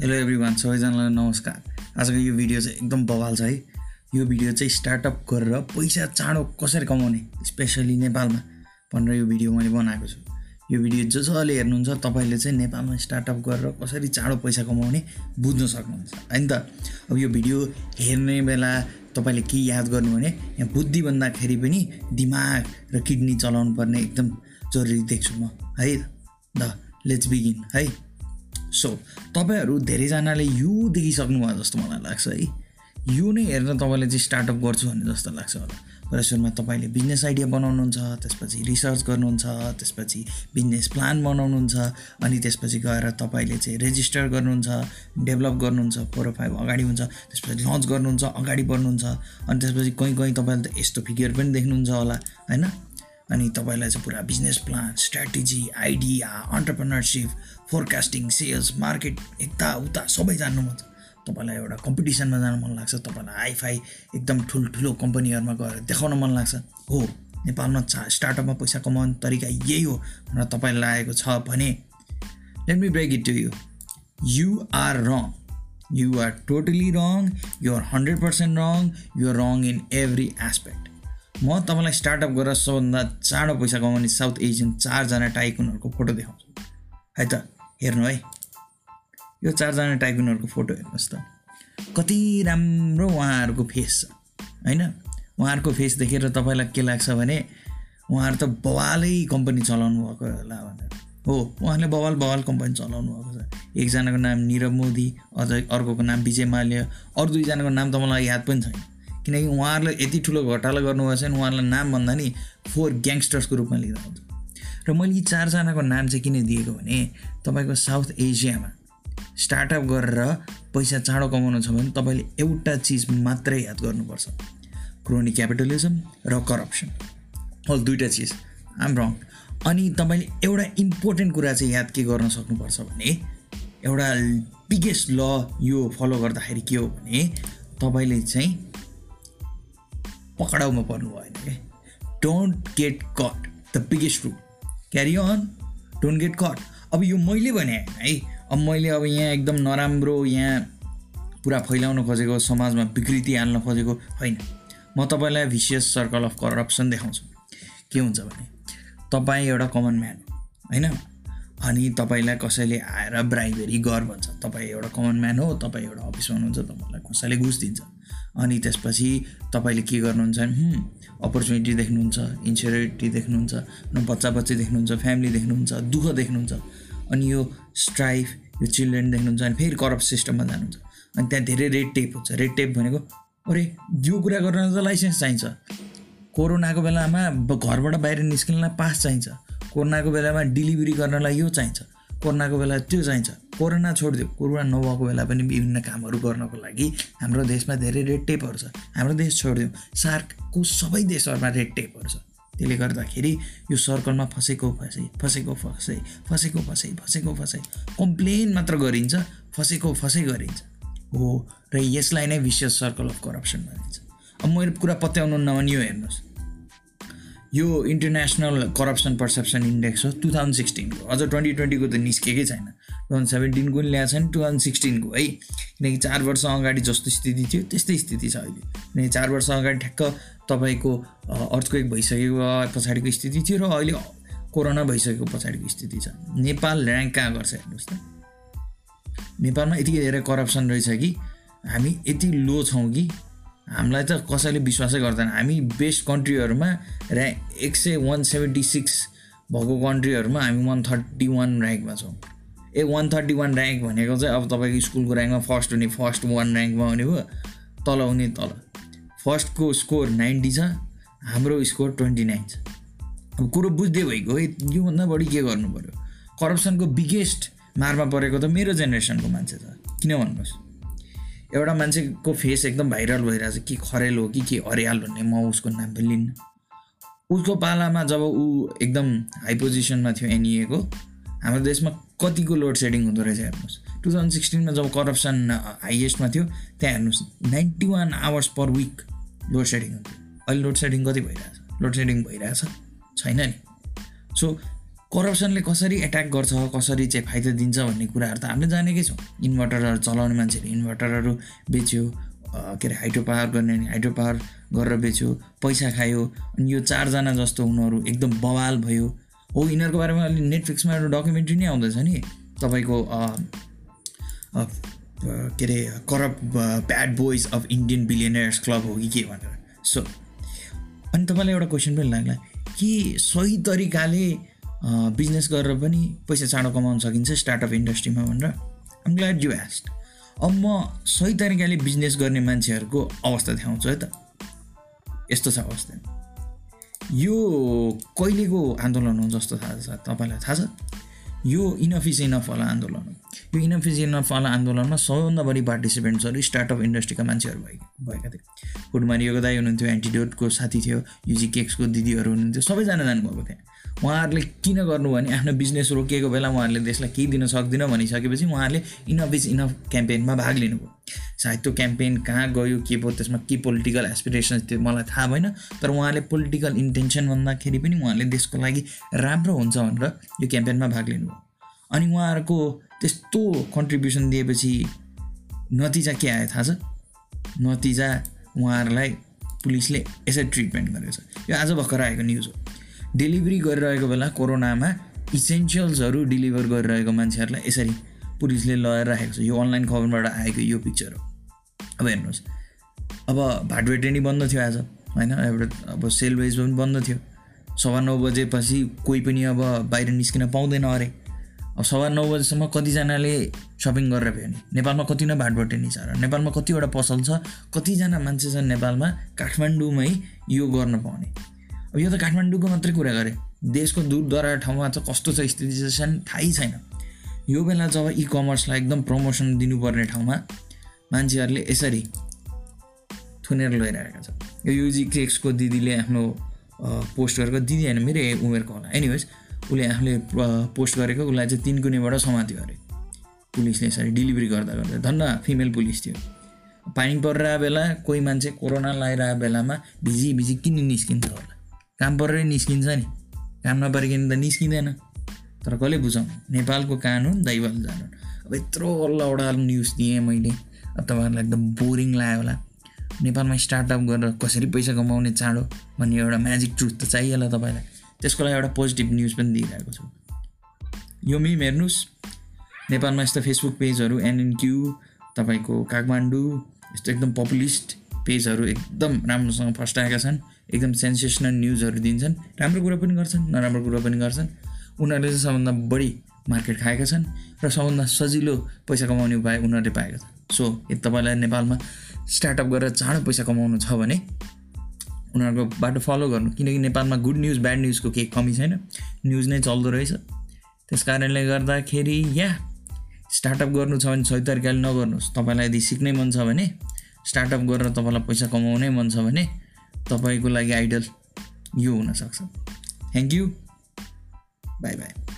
Hello every one सबैजनालाई नमस्कार। आजको यो भिडियो चाहिँ एकदम बवाल छ है। यो भिडियो चाहिँ स्टार्टअप गरेर पैसा चाँडो कसरी कमाउने स्पेसली नेपालमा भनेर यो भिडियो मैले बनाएको छु। यो भिडियो जो जसले हेर्नुहुन्छ तपाईँले चाहिँ नेपालमा स्टार्टअप गरेर कसरी चाँडो पैसा कमाउने बुझ्न सक्नुहुन्छ। होइन त? अब यो भिडियो हेर्ने बेला तपाईँले के याद गर्नु भने यहाँ बुद्धि भन्दाखेरि पनि दिमाग र किडनी चलाउनु पर्ने एकदम जरुरी देख्छु म। है द लेट्स बिगिन है? सो तपाईँहरू धेरैजनाले यो देखिसक्नु भयो जस्तो मलाई लाग्छ है। यो नै हेरेर तपाईँले चाहिँ स्टार्टअप गर्छु भन्ने जस्तो लाग्छ होला। तर सुरुमा तपाईँले बिजनेस आइडिया बनाउनुहुन्छ त्यसपछि रिसर्च गर्नुहुन्छ त्यसपछि बिजनेस प्लान बनाउनुहुन्छ अनि त्यसपछि गएर तपाईँले चाहिँ रेजिस्टर गर्नुहुन्छ डेभलप गर्नुहुन्छ फोर फाइभ अगाडि हुन्छ त्यसपछि लन्च गर्नुहुन्छ अगाडि बढ्नुहुन्छ अनि त्यसपछि कहीँ कहीँ तपाईँले त यस्तो फिगर पनि देख्नुहुन्छ होला होइन? अनि तपाईँलाई चाहिँ पुरा business plan strategy idea entrepreneurship forecasting sales market यताउता सबै जान्नु मन छ। तपाईँलाई एउटा कम्पिटिसनमा जानु मन लाग्छ तपाईँलाई हाइफाई एकदम ठुल्ठुलो कम्पनीहरूमा गएर देखाउन मन लाग्छ। हो नेपालमा चा स्टार्टअपमा पैसा कमाउने तरिका यही हो भनेर तपाईँलाई लागेको छ भने let me break it to you you are wrong you are totally wrong you are hundred percent wrong you are wrong in every aspect म तपाईँलाई स्टार्टअप गरेर सबभन्दा चाँडो पैसा कमाउने साउथ एसियन चारजना टाइकुनहरूको फोटो देखाउँछु। है त? हेर्नु है। यो चारजना टाइकुनहरूको फोटो हेर्नुहोस् त। कति राम्रो उहाँहरूको फेस छ। होइन? उहाँहरूको फेस देखेर तपाईँलाई के लाग्छ भने उहाँहरू त बवालै कम्पनी चलाउनु भएको होला भनेर। हो उहाँले बवाल बवाल कम्पनी चलाउनु भएको छ। एकजनाको नाम निरव मोदी अझ अर्कोको नाम विजय माल्य अरू दुईजनाको नाम त मलाई याद पनि छैन। किनकि उहाँहरूले यति ठुलो घोटाला गर्नुभएको भने उहाँहरूलाई नाम भन्दा नि फोर ग्याङ्स्टर्सको रूपमा लिँदा हुन्छ र मैले यी चारजनाको नाम चाहिँ किन दिएको भने तपाईँको साउथ एसियामा स्टार्टअप गरेर पैसा चाँडो कमाउनु छ भने तपाईँले एउटा चिज मात्रै याद गर्नुपर्छ। क्रोनी क्यापिटलिजम र करप्सन। हो दुइटा चिज। आम रङ अनि तपाईँले एउटा इम्पोर्टेन्ट कुरा चाहिँ याद के गर्न सक्नुपर्छ भने एउटा बिगेस्ट ल यो फलो गर्दाखेरि के हो भने तपाईँले चाहिँ पक्राउमा पर्नु भएन क्या don't get caught the biggest rule carry on don't get caught अब यो मैले भने है? अब मैले अब यहाँ एकदम नराम्रो यहाँ पुरा फैलाउन खोजेको समाजमा विकृति हाल्न खोजेको होइन। म तपाईँलाई भिसियस सर्कल अफ करप्सन देखाउँछु। के हुन्छ भने तपाईँ एउटा कमन म्यान होइन? अनि तपाईँलाई कसैले आएर ब्राइबेरी गर भन्छ। तपाईँ एउटा कमन म्यान हो तपाईँ एउटा अफिसमा हुनुहुन्छ तपाईँलाई कसैले घुस दिन्छ। अनि त्यसपछि तपाईँले के गर्नुहुन्छ अपर्च्युनिटी देख्नुहुन्छ इन्स्योरिटी देख्नुहुन्छ बच्चा बच्ची देख्नुहुन्छ फ्यामिली देख्नुहुन्छ दुःख देख्नुहुन्छ अनि यो स्ट्राइफ यो चिल्ड्रेन देख्नुहुन्छ अनि फेरि करप्ट सिस्टममा जानुहुन्छ। अनि त्यहाँ धेरै रेड टेप हुन्छ। रेड टेप भनेको अरे यो कुरा गर्न त लाइसेन्स चाहिन्छ। कोरोनाको बेलामा घरबाट बाहिर निस्किनलाई पास चाहिन्छ। कोरोनाको बेलामा डेलिभरी गर्नलाई यो चाहिन्छ। कोरोनाको बेला त्यो चाहिन्छ। कोरोना छोडिदियो। कोरोना नभएको बेला पनि विभिन्न कामहरू गर्नको लागि हाम्रो देशमा धेरै रेड टेपहरू छ। हाम्रो देश छोडिदियो सार्कको सबै देशहरूमा रेड टेपहरू छ। त्यसले गर्दाखेरि यो सर्कलमा फसेको फसै फसेको फसै फसेको फसै फसेको फसै। कम्प्लेन मात्र गरिन्छ फसेको फसै गरिन्छ। हो र यसलाई नै विशेष सर्कल अफ करप्सन भनिन्छ। अब मैले कुरा पत्याउनु नभने यो हेर्नुहोस्। यो इन्टरनेसनल करप्सन पर्सेप्सन इन्डेक्स हो टु थाउजन्ड सिक्सटिनको अझ ट्वेन्टी ट्वेन्टीको त निस्केकै छैन। थाउजन्ड सेभेन्टिनको पनि ल्याएको छैन टु थाउजन्ड सिक्सटिनको है? किनकि चार वर्ष अगाडि जस्तो स्थिति थियो त्यस्तै स्थिति छ अहिले। किनकि चार वर्ष अगाडि ठ्याक्क तपाईँको अर्थक्वेक भइसकेको पछाडिको स्थिति थियो र अहिले कोरोना भइसकेको पछाडिको स्थिति छ। नेपाल ऱ्याङ्क कहाँ गर्छ हेर्नुहोस् त। नेपालमा यति धेरै करप्सन रहेछ कि हामी यति लो छौँ कि हामीलाई त कसैले विश्वासै गर्दैन। हामी बेस्ट कन्ट्रीहरूमा ऱ्या एक सय वान सेभेन्टी सिक्स भएको कन्ट्रीहरूमा हामी वान थर्टी वान ऱ्याङ्कमा छौँ। ए वान थर्टी वान ऱ्याङ्क भनेको चाहिँ अब तपाईँको स्कुलको ऱ्याङ्कमा फर्स्ट हुने फर्स्ट वान ऱ्याङ्कमा हुने भयो तल हुने तल। फर्स्टको स्कोर नाइन्टी छ हाम्रो स्कोर ट्वेन्टी नाइन छ। अब कुरो बुझ्दै भइगयो है योभन्दा बढी के गर्नु पऱ्यो करप्सनको बिगेस्ट मारमा परेको त मेरो जेनेरेसनको मान्छे छ किन भन्नुहोस्? एउटा मान्छेको फेस एकदम भाइरल भइरहेछ कि खरेल हो कि के हरियाल भन्ने म उसको नाम पनि लिन्न। उसको पालामा जब ऊ एकदम हाई पोजिसनमा थियो एनइएको हाम्रो देशमा कतिको लोड सेडिङ हुँदो रहेछ हेर्नुहोस्। टु थाउजन्ड सिक्सटिनमा जब करप्सन हाइएस्टमा थियो त्यहाँ हेर्नुहोस् ninety one hours per week load shedding हुन्थ्यो। अहिले लोड सेडिङ कति भइरहेछ? लोड सेडिङ भइरहेछ छैन नि। सो करप्सनले कसरी एट्याक गर्छ कसरी चाहिँ फाइदा दिन्छ भन्ने कुराहरू त हामीले जानेकै छौँ। इन्भर्टरहरू चलाउने मान्छेले इन्भर्टरहरू बेच्यो के अरे हाइड्रो पावर गर्ने हाइड्रो पावर गरेर बेच्यो पैसा खायो अनि यो चारजना जस्तो उनीहरू एकदम बवाल भयो। हो यिनीहरूको बारेमा अहिले नेटफ्लिक्समा एउटा डकुमेन्ट्री नै आउँदैछ नि। तपाईँको के अरे corrupt bad boys of Indian billionaires club हो कि के भनेर। सो अनि तपाईँलाई एउटा क्वेसन पनि लाग्ला कि सही तरिकाले बिजनेस गरेर पनि पैसा चाँडो कमाउन सकिन्छ स्टार्टअप इन्डस्ट्रीमा भनेर? आम ग्ल्याड यु एस्ट अब म सही तरिकाले बिजनेस गर्ने मान्छेहरूको अवस्था देखाउँछु है त। यस्तो छ अवस्था। यो कहिलेको आन्दोलन हो जस्तो थाहा छ तपाईँलाई थाहा छ? यो इनफ इज वाला आन्दोलन हो यो इनफ इज इनफ वाला आन्दोलनमा सबैभन्दा बढी पार्टिसिपेन्ट्सहरू स्टार्टअप इन्डस्ट्रीका मान्छेहरू भए भएका थिए फुटमारिएको दाई हुनुहुन्थ्यो एन्टिडोटको साथी थियो युजी केक्सको दिदीहरू हुनुहुन्थ्यो सबैजना जानुभएको थियो उहाँहरूले किन गर्नु भने आफ्नो बिजनेस रोकिएको बेला उहाँहरूले देशलाई केही दिन सक्दिनँ भनिसकेपछि उहाँहरूले इनफ इज इनफ क्याम्पेनमा भाग लिनुभयो सायद त्यो क्याम्पेन कहाँ गयो के भयो त्यसमा के पोलिटिकल एसपिरेसन्स थियो मलाई थाहा भएन तर उहाँले पोलिटिकल इन्टेन्सन भन्दाखेरि पनि उहाँले देशको लागि राम्रो हुन्छ भनेर यो क्याम्पेनमा भाग लिनुभयो अनि उहाँहरूको त्यस्तो कन्ट्रिब्युसन दिएपछि नतिजा के आयो थाहा छ? नतिजा उहाँहरूलाई पुलिसले यसरी ट्रिटमेन्ट गरेको छ। यो आज भर्खर आएको न्युज हो। डेलिभरी गरिरहेको बेला कोरोनामा इसेन्सियल्सहरू डेलिभर गरिरहेको मान्छेहरूलाई यसरी पुलिसले लगाएर राखेको छ। यो अनलाइन खबरबाट आएको यो पिक्चर हो। अब हेर्नुहोस्। अब भाटभेटेनी बन्द थियो आज होइन? एउटा अब सेलवेज पनि बन्द थियो। सवा नौ बजेपछि कोही पनि अब बाहिर निस्किन पाउँदैन अरे। अब सवा नौ बजीसम्म कतिजनाले सपिङ गरेर भयो भने नेपालमा कति नै भाटभटेनी छ र नेपालमा कतिवटा पसल छ कतिजना मान्छे छन् नेपालमा काठमाडौँमै यो गर्न पाउने। अब यो त काठमाडौँको मात्रै कुरा गरेँ। देशको दूर दरार ठाउँमा चाहिँ कस्तो छ स्थिति चाहिँ थाहै छैन। यो बेला जब इ कमर्सलाई एकदम प्रमोसन दिनुपर्ने ठाउँमा मान्छेहरूले यसरी थुनेर लैरहेका छ यो युजी केक्सको दिदीले आफ्नो पोस्ट गरेको दिदी होइन मेरै उमेरको होला। एनिवेज उसले आफूले पोस्ट गरेको उसलाई चाहिँ तिन कुनेबाट समात्यो अरे। पुलिसले यसरी डेलिभरी गर्दा गर्दा। धन्न फिमेल पुलिस थियो। पानी परिरहेको बेला कोही मान्छे कोरोना लगाइरहेको बेलामा भिजी भिजी किन निस्किन्छ होला? काम परेर निस्किन्छ नि। काम नपरिकन त निस्किँदैन। तर कसले बुझाउनु नेपालको कानुन दैवाल जानु अब यत्रो अल्लावटा न्युज दिएँ मैले। अब तपाईँहरूलाई एकदम बोरिङ लाग्यो होला। नेपालमा स्टार्टअप गरेर कसरी पैसा कमाउने चाँडो भन्ने एउटा म्याजिक ट्रुथ त चाहिएला तपाईँलाई। त्यसको लागि एउटा पोजिटिभ न्युज पनि दिइरहेको छु। यो मिम हेर्नुहोस्। नेपालमा यस्तो फेसबुक पेजहरू एनएनक्यु तपाईँको काठमाडौँ यस्तो एकदम पपुलिस्ट पेजहरू एकदम राम्रोसँग फस्टाएका छन्। एकदम सेन्सेसनल न्युजहरू दिन्छन्। राम्रो कुरा पनि गर्छन् नराम्रो कुरा पनि गर्छन्। उनीहरूले चाहिँ सबभन्दा बढी मार्केट खाएका छन् र सबभन्दा सजिलो पैसा कमाउने उपाय उनीहरूले पाएका छन्। सो यदि तपाईँलाई नेपालमा स्टार्टअप गरेर चाँडो पैसा कमाउनु छ भने उनीहरूको बाटो फलो गर्नु। किनकि नेपालमा गुड न्युज ब्याड न्युजको केही कमी छैन। न्युज नै चल्दो रहेछ। त्यस कारणले गर्दाखेरि या स्टार्टअप गर्नु छ भने सही तरिकाले नगर्नुहोस्। तपाईँलाई यदि सिक्नै मन छ भने स्टार्टअप गरेर तपाईँलाई पैसा कमाउनै मन छ भने तपाईँको लागि आइडल यो हुनसक्छ। Thank you by by